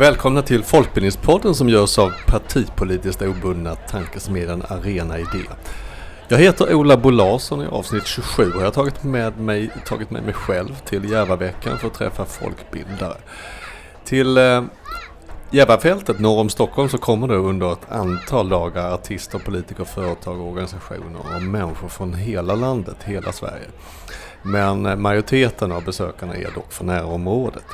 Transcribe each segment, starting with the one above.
Välkomna till Folkbildningspodden som görs av partipolitiskt obundna tankesmedjan Arena Idé. Jag heter Ola Bo Larsson i avsnitt 27 och jag har tagit med mig, tagit med mig själv till Järvaveckan för att träffa folkbildare. Till eh, Järvafältet norr om Stockholm så kommer det under ett antal dagar artister, politiker, företag, organisationer och människor från hela landet, hela Sverige. Men eh, majoriteten av besökarna är dock från närområdet.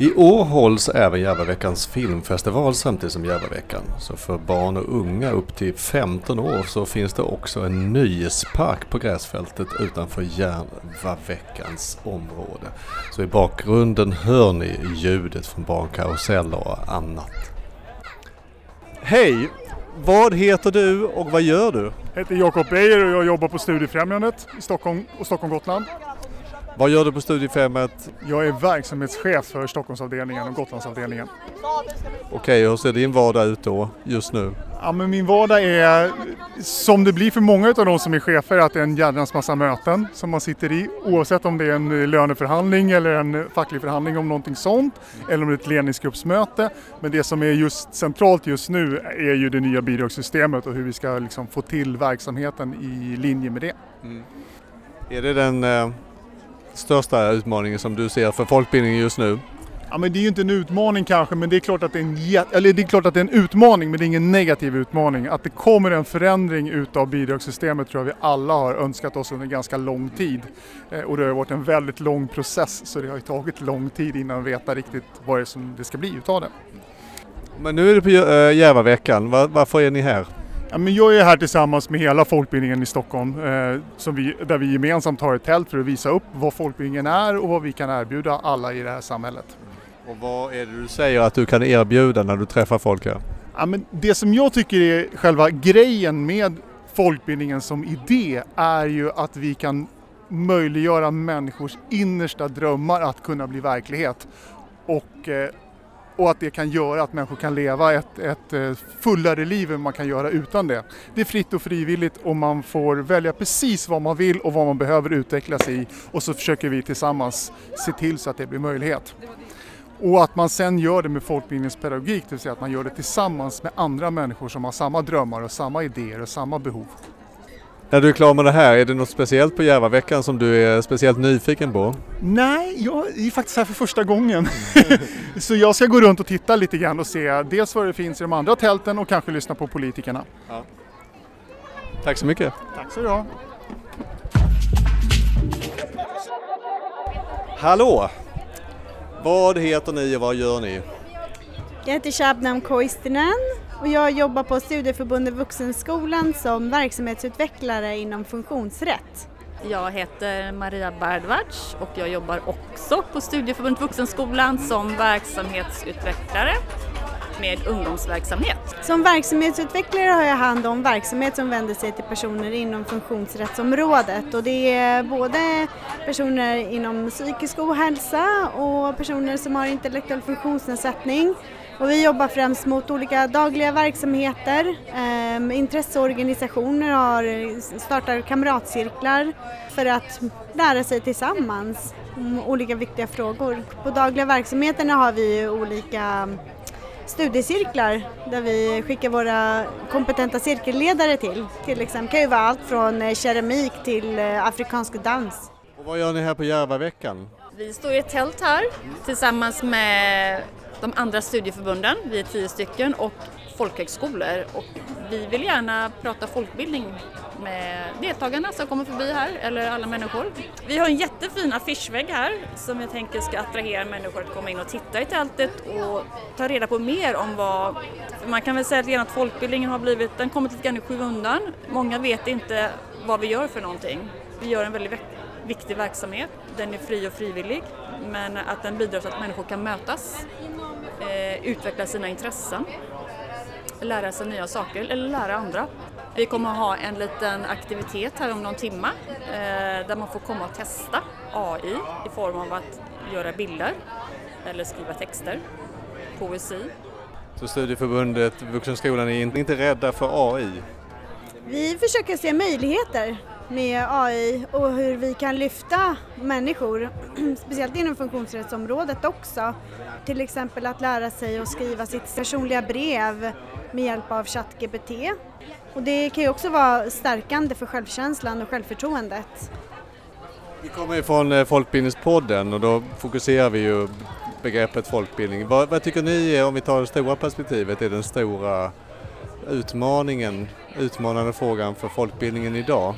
I år hålls även Järvaveckans filmfestival samtidigt som Järvaveckan. Så för barn och unga upp till 15 år så finns det också en nöjespark på gräsfältet utanför Järvaveckans område. Så i bakgrunden hör ni ljudet från barnkaruseller och annat. Hej! Vad heter du och vad gör du? Jag heter Jakob Beijer och jag jobbar på Studiefrämjandet i Stockholm och Stockholm-Gotland. Vad gör du på Studiefrämjandet? Jag är verksamhetschef för Stockholmsavdelningen och Gotlandsavdelningen. Okej, hur ser din vardag ut då just nu? Ja, men min vardag är som det blir för många av de som är chefer att det är en jädrans massa möten som man sitter i oavsett om det är en löneförhandling eller en facklig förhandling om någonting sånt eller om det är ett ledningsgruppsmöte. Men det som är just centralt just nu är ju det nya bidragssystemet och hur vi ska liksom få till verksamheten i linje med det. Mm. Är det den eh, största utmaningen som du ser för folkbildningen just nu? Ja, men det är ju inte en utmaning kanske, men det är, klart att det är en, eller det är klart att det är en utmaning, men det är ingen negativ utmaning. Att det kommer en förändring utav bidragssystemet tror jag vi alla har önskat oss under ganska lång tid. Eh, och det har varit en väldigt lång process, så det har ju tagit lång tid innan vi vet riktigt vad det, är som det ska bli utav det. Men nu är det på eh, Järvaveckan, varför är ni här? Ja, men jag är här tillsammans med hela folkbildningen i Stockholm eh, som vi, där vi gemensamt har ett tält för att visa upp vad folkbildningen är och vad vi kan erbjuda alla i det här samhället. Och vad är det du säger att du kan erbjuda när du träffar folk här? Ja, men det som jag tycker är själva grejen med folkbildningen som idé är ju att vi kan möjliggöra människors innersta drömmar att kunna bli verklighet. Och eh, och att det kan göra att människor kan leva ett, ett eh, fullare liv än man kan göra utan det. Det är fritt och frivilligt och man får välja precis vad man vill och vad man behöver utvecklas i och så försöker vi tillsammans se till så att det blir möjlighet. Och att man sen gör det med folkbildningspedagogik, det vill säga att man gör det tillsammans med andra människor som har samma drömmar och samma idéer och samma behov. När du är klar med det här, är det något speciellt på Järvaveckan som du är speciellt nyfiken på? Nej, jag är faktiskt här för första gången. så jag ska gå runt och titta lite grann och se dels vad det finns i de andra tälten och kanske lyssna på politikerna. Ja. Tack så mycket. Tack så du ha. Hallå! Vad heter ni och vad gör ni? Jag heter Shabnam Koistinen och jag jobbar på Studieförbundet Vuxenskolan som verksamhetsutvecklare inom funktionsrätt. Jag heter Maria Bardvac och jag jobbar också på Studieförbundet Vuxenskolan som verksamhetsutvecklare med ungdomsverksamhet. Som verksamhetsutvecklare har jag hand om verksamhet som vänder sig till personer inom funktionsrättsområdet och det är både personer inom psykisk ohälsa och personer som har intellektuell funktionsnedsättning och vi jobbar främst mot olika dagliga verksamheter. Ehm, intresseorganisationer har startat kamratcirklar för att lära sig tillsammans om olika viktiga frågor. På dagliga verksamheterna har vi olika studiecirklar där vi skickar våra kompetenta cirkelledare till. Till exempel det kan ju vara allt från eh, keramik till eh, afrikansk dans. Och vad gör ni här på Järvaveckan? Vi står i ett tält här tillsammans med de andra studieförbunden, vi är tio stycken, och folkhögskolor och vi vill gärna prata folkbildning med deltagarna som kommer förbi här, eller alla människor. Vi har en jättefin affischvägg här som jag tänker ska attrahera människor att komma in och titta i tältet och ta reda på mer om vad... Man kan väl säga att folkbildningen har blivit, den kommit lite grann i skymundan. Många vet inte vad vi gör för någonting. Vi gör en väldigt viktig verksamhet, den är fri och frivillig men att den bidrar till att människor kan mötas, eh, utveckla sina intressen, lära sig nya saker eller lära andra. Vi kommer ha en liten aktivitet här om någon timme eh, där man får komma och testa AI i form av att göra bilder eller skriva texter, poesi. Så Studieförbundet Vuxenskolan är inte rädda för AI? Vi försöker se möjligheter med AI och hur vi kan lyfta människor, speciellt inom funktionsrättsområdet också. Till exempel att lära sig att skriva sitt personliga brev med hjälp av ChatGPT. Och det kan ju också vara stärkande för självkänslan och självförtroendet. Vi kommer ju från eh, Folkbildningspodden och då fokuserar vi ju begreppet folkbildning. Vad, vad tycker ni eh, om vi tar det stora perspektivet, är den stora utmaningen, utmanande frågan för folkbildningen idag?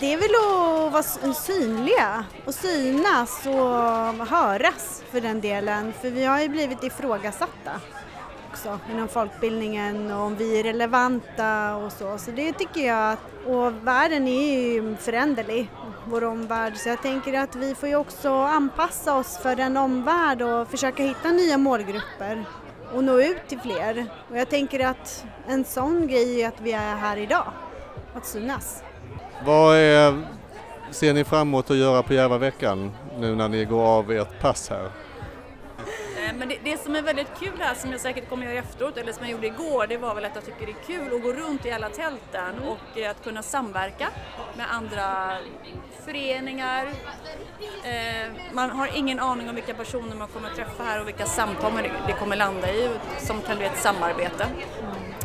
Det är väl att vara synliga och synas och höras för den delen. För vi har ju blivit ifrågasatta också inom folkbildningen och om vi är relevanta och så. Så det tycker jag att, och världen är ju föränderlig, vår omvärld. Så jag tänker att vi får ju också anpassa oss för den omvärld och försöka hitta nya målgrupper och nå ut till fler. Och jag tänker att en sån grej är att vi är här idag, att synas. Vad är, ser ni fram emot att göra på Järvaveckan nu när ni går av ert pass här? Eh, men det, det, som är väldigt kul här, som jag säkert kommer göra efteråt, eller som jag gjorde igår, det var väl att jag tycker det är kul att gå runt i alla tälten och eh, att kunna samverka med andra föreningar. Eh, man har ingen aning om vilka personer man kommer att träffa här och vilka samtal det kommer landa i som kan bli ett samarbete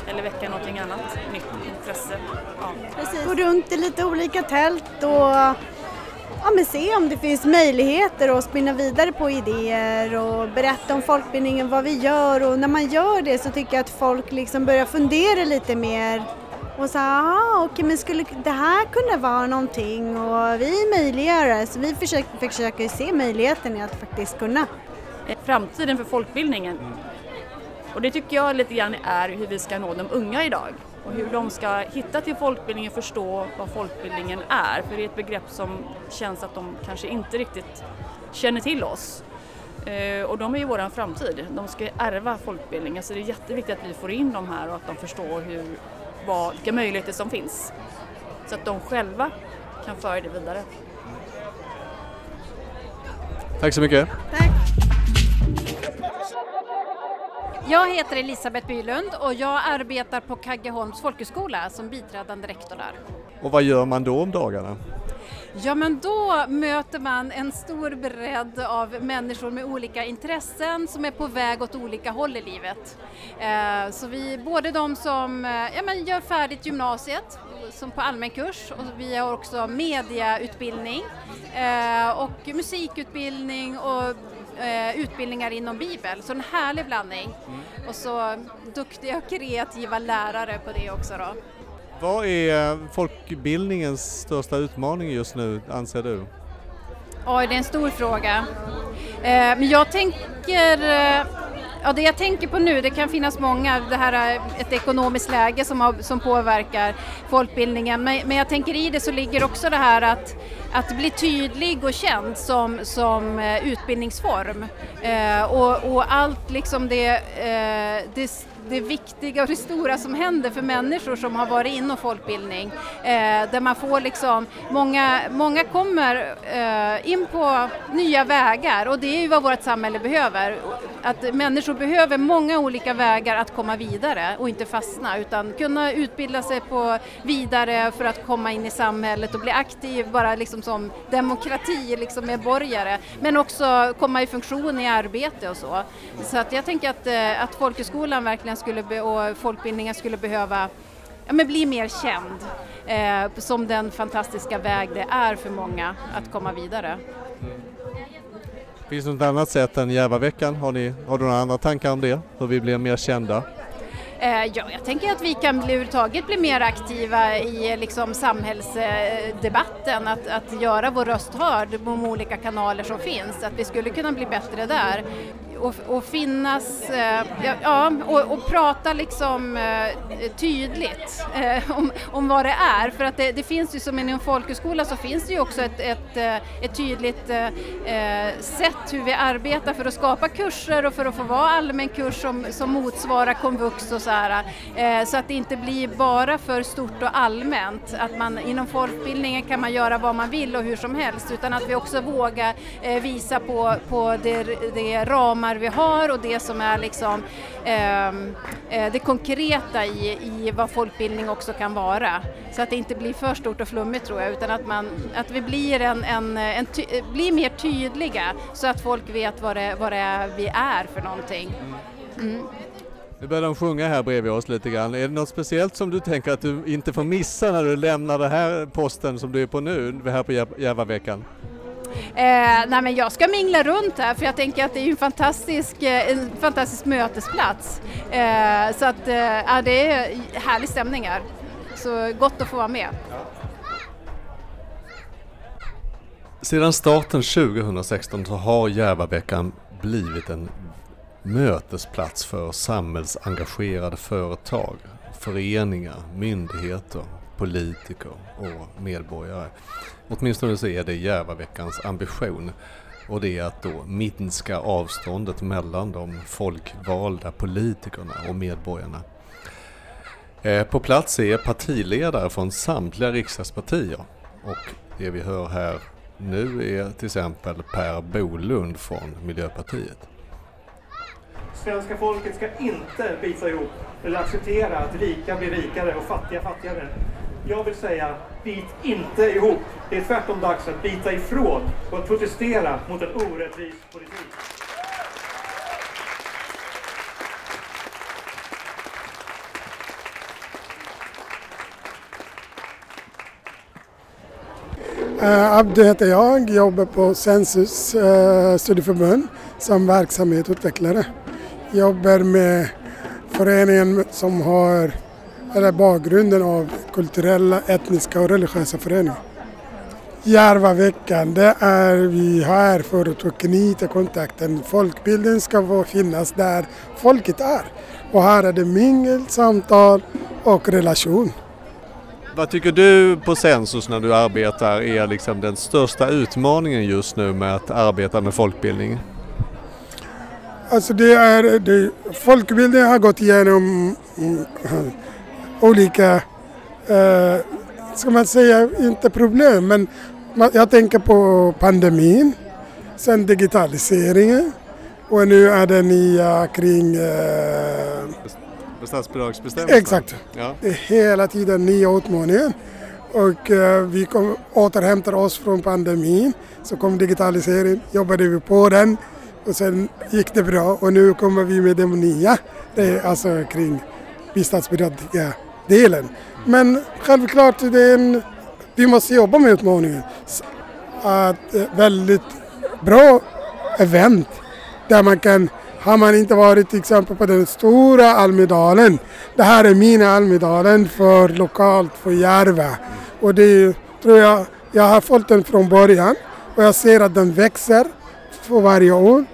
eller väcka någonting annat nytt intresse. Ja. Precis. Gå runt i lite olika tält och ja, men se om det finns möjligheter att spinna vidare på idéer och berätta om folkbildningen, vad vi gör och när man gör det så tycker jag att folk liksom börjar fundera lite mer och så aha, okej men skulle det här kunna vara någonting och vi möjliggör det så vi försöker, försöker se möjligheten i att faktiskt kunna. Framtiden för folkbildningen och det tycker jag lite grann är hur vi ska nå de unga idag och hur de ska hitta till folkbildningen och förstå vad folkbildningen är. För det är ett begrepp som känns att de kanske inte riktigt känner till oss. Eh, och de är ju vår framtid, de ska ärva folkbildningen så det är jätteviktigt att vi får in dem här och att de förstår hur, vad, vilka möjligheter som finns. Så att de själva kan föra det vidare. Tack så mycket. Tack. Jag heter Elisabeth Bylund och jag arbetar på Kaggeholms folkhögskola som biträdande rektor där. Och vad gör man då om dagarna? Ja men då möter man en stor bredd av människor med olika intressen som är på väg åt olika håll i livet. Eh, så vi, både de som eh, ja, men gör färdigt gymnasiet som på allmän kurs och vi har också mediautbildning eh, och musikutbildning och eh, utbildningar inom Bibel, så en härlig blandning. Mm. Och så duktiga och kreativa lärare på det också då. Vad är folkbildningens största utmaning just nu, anser du? Oj, det är en stor fråga. Eh, men jag tänker eh, Ja, det jag tänker på nu, det kan finnas många, det här är ett ekonomiskt läge som, har, som påverkar folkbildningen, men, men jag tänker i det så ligger också det här att, att bli tydlig och känd som, som eh, utbildningsform eh, och, och, allt liksom det, eh, det det viktiga och det stora som händer för människor som har varit inom folkbildning. Eh, där man får liksom, många, många kommer eh, in på nya vägar och det är ju vad vårt samhälle behöver. Att människor behöver många olika vägar att komma vidare och inte fastna utan kunna utbilda sig på vidare för att komma in i samhället och bli aktiv bara liksom som demokrati, liksom medborgare men också komma i funktion i arbete och så. Så att jag tänker att, eh, att folkhögskolan verkligen skulle och folkbildningen skulle behöva ja, men bli mer känd eh, som den fantastiska väg det är för många att komma vidare. Finns det något annat sätt än Järvaveckan? Har, ni, har du några andra tankar om det? Hur vi blir mer kända? Eh, ja, jag tänker att vi kan bli, överhuvudtaget bli mer aktiva i liksom, samhällsdebatten, att, att göra vår röst hörd på de olika kanaler som finns, att vi skulle kunna bli bättre där och, och finnas, eh, ja, och, och, prata liksom eh, tydligt eh, om, om vad det är. För att det, det finns ju som inom folkhögskola så finns det ju också ett, ett, eh, ett tydligt eh, eh, sätt hur vi arbetar för att skapa kurser och för att få vara allmän kurs som, som motsvarar komvux och så här. Så att det inte blir bara för stort och allmänt, att man inom folkbildningen kan man göra vad man vill och hur som helst, utan att vi också vågar visa på, på det, det ramar fördomar vi har och det som är liksom ehm, eh, det konkreta i, i vad folkbildning också kan vara. Så att det inte blir för stort och flummigt tror jag utan att, man, att vi blir, en, en, en ty, blir mer tydliga så att folk vet vad det, vad det är vi är för någonting. Mm. Nu börjar de sjunga här bredvid oss lite grann. Är det något speciellt som du tänker att du inte får missa när du lämnar den här posten som du är på nu, här på Järvaveckan? Eh, nej men jag ska mingla runt här för jag tänker att det är en fantastisk, eh, en fantastisk mötesplats. Eh, så att eh, det är härlig stämning här. Så gott att få vara med. Sedan starten 2016 så har Järvaveckan blivit en mötesplats för samhällsengagerade företag, föreningar, myndigheter, politiker och medborgare. Åtminstone så är det Järvaveckans ambition och det är att då minska avståndet mellan de folkvalda politikerna och medborgarna. Eh, på plats är partiledare från samtliga riksdagspartier och det vi hör här nu är till exempel Per Bolund från Miljöpartiet. Svenska folket ska inte bita ihop eller acceptera att rika blir rikare och fattiga fattigare. Jag vill säga, bit inte ihop. Det är tvärtom dags att bita ifrån och att protestera mot en orättvis politik. Uh, Abdu heter jag, jobbar på Sensus uh, studieförbund som verksamhetsutvecklare. Jobbar med föreningen som har eller bakgrunden av kulturella, etniska och religiösa föreningar. Järvaveckan, det är vi här för att knyta kontakten. Folkbilden ska få finnas där folket är. Och här är det mingel, samtal och relation. Vad tycker du på Sensus när du arbetar är liksom den största utmaningen just nu med att arbeta med folkbildning? Alltså det är, det, folkbildningen har gått igenom olika, eh, ska man säga, inte problem, men jag tänker på pandemin, sen digitaliseringen och nu är det nya kring eh, statsbidragsbestämmelserna? Exakt. Ja. Det är hela tiden nya utmaningar. Och eh, vi kom, återhämtar oss från pandemin. Så kom digitalisering, jobbade vi på den och sen gick det bra och nu kommer vi med det nya. Det är alltså kring delen. Men självklart, det är en, vi måste jobba med utmaningen. Att, eh, väldigt bra event där man kan har man inte varit till exempel på den stora Almedalen. Det här är mina Almedalen för lokalt för Järva. Och det tror jag, jag har följt den från början och jag ser att den växer för varje år.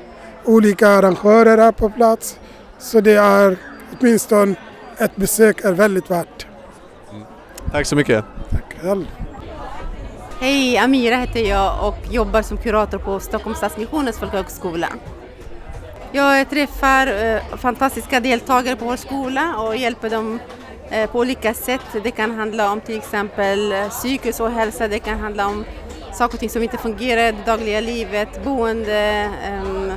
Olika arrangörer är på plats. Så det är åtminstone ett besök är väldigt värt. Mm. Tack så mycket. Tack själv. Hej, Amira heter jag och jobbar som kurator på Stockholms Stadsmissionens folkhögskola. Jag träffar eh, fantastiska deltagare på vår skola och hjälper dem eh, på olika sätt. Det kan handla om till exempel eh, psykisk ohälsa, det kan handla om saker och ting som inte fungerar i det dagliga livet, boende, um,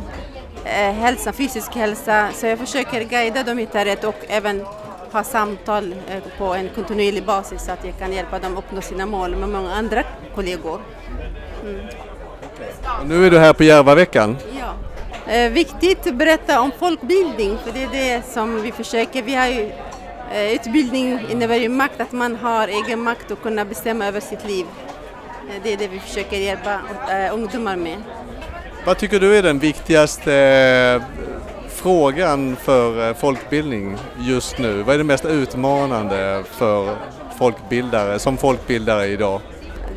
hälsa, fysisk hälsa. Så jag försöker guida dem hitta rätt och även ha samtal på en kontinuerlig basis så att jag kan hjälpa dem uppnå sina mål med många andra kollegor. Mm. Och nu är du här på Järvaveckan. Ja. Eh, viktigt att berätta om folkbildning, för det är det som vi försöker. Vi har ju, eh, utbildning innebär ju makt, att man har egen makt och kunna bestämma över sitt liv. Eh, det är det vi försöker hjälpa eh, ungdomar med. Vad tycker du är den viktigaste eh, frågan för eh, folkbildning just nu? Vad är det mest utmanande för folkbildare, som folkbildare idag?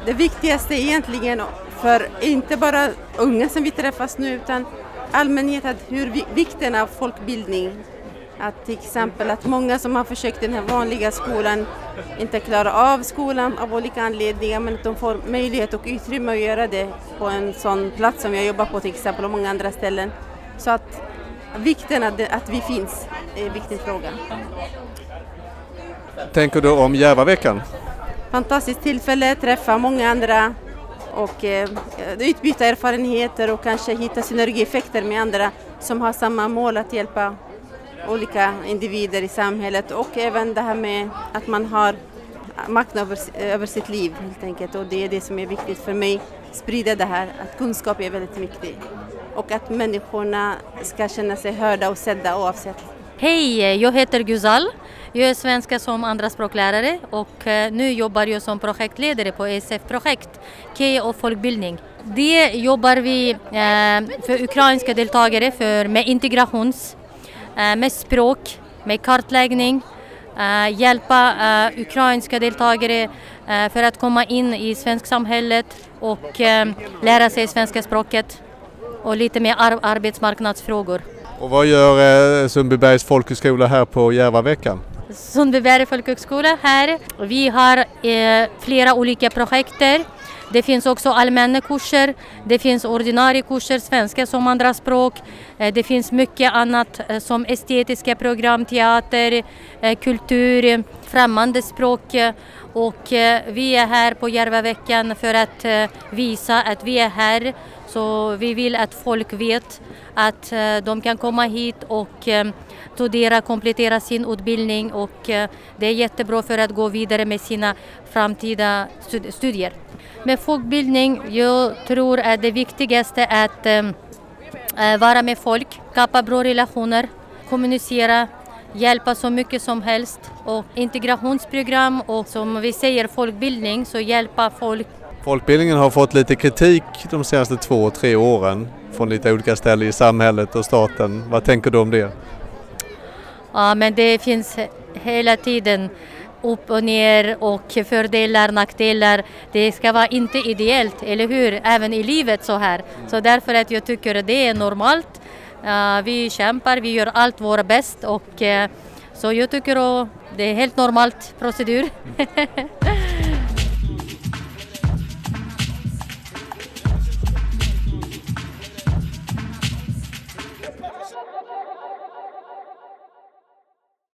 Det viktigaste egentligen för inte bara unga som vi träffas nu utan allmänheten hur vikten av folkbildning. Att till exempel att många som har försökt den här vanliga skolan inte klarar av skolan av olika anledningar men att de får möjlighet och utrymme att göra det på en sån plats som jag jobbar på till exempel och många andra ställen. Så att vikten det, att vi finns är en viktig fråga. Tänker du om Järvaveckan? Fantastiskt tillfälle, att träffa många andra och eh, utbyta erfarenheter och kanske hitta synergieffekter med andra som har samma mål att hjälpa olika individer i samhället och även det här med att man har makt över, över sitt liv helt enkelt och det är det som är viktigt för mig. Sprida det här, att kunskap är väldigt viktigt och att människorna ska känna sig hörda och sedda oavsett. Hej, jag heter Guzal. Jag är svenska som andraspråklärare och eh, nu jobbar jag som projektledare på ESF-projekt, KE och folkbildning. Det jobbar vi eh, för ukrainska deltagare för med integrations, eh, med språk, med kartläggning, hjälpa ukrainska deltagare för att komma in i svensksamhället och lära sig svenska språket och lite mer arbetsmarknadsfrågor. Och vad gör eh, Sundbybergs folkhögskola här på Järvaveckan? Sundbyberg folkhögskola här. Vi har eh, flera olika projekt. Det finns också allmänna kurser, det finns ordinarie kurser, svenska som andraspråk. Eh, det finns mycket annat eh, som estetiska program, teater, eh, kultur, främmande språk. Och eh, vi är här på Järvaveckan för att visa att vi är här. Så vi vill att folk vet att eh, de kan komma hit och eh, studera, komplettera sin utbildning och eh, det är jättebra för att gå vidare med sina framtida studier. Med folkbildning, jag tror att det viktigaste är att vara med folk, skapa bra relationer, kommunicera, hjälpa så mycket som helst och integrationsprogram och som vi säger folkbildning, så hjälpa folk. Folkbildningen har fått lite kritik de senaste två, tre åren från lite olika ställen i samhället och staten. Vad tänker du om det? Ja, men det finns hela tiden upp och ner och fördelar, nackdelar. Det ska vara inte ideellt, eller hur? Även i livet så här. Så därför att jag tycker att det är normalt. Uh, vi kämpar, vi gör allt vårt bäst och uh, så jag tycker att det är helt normalt procedur.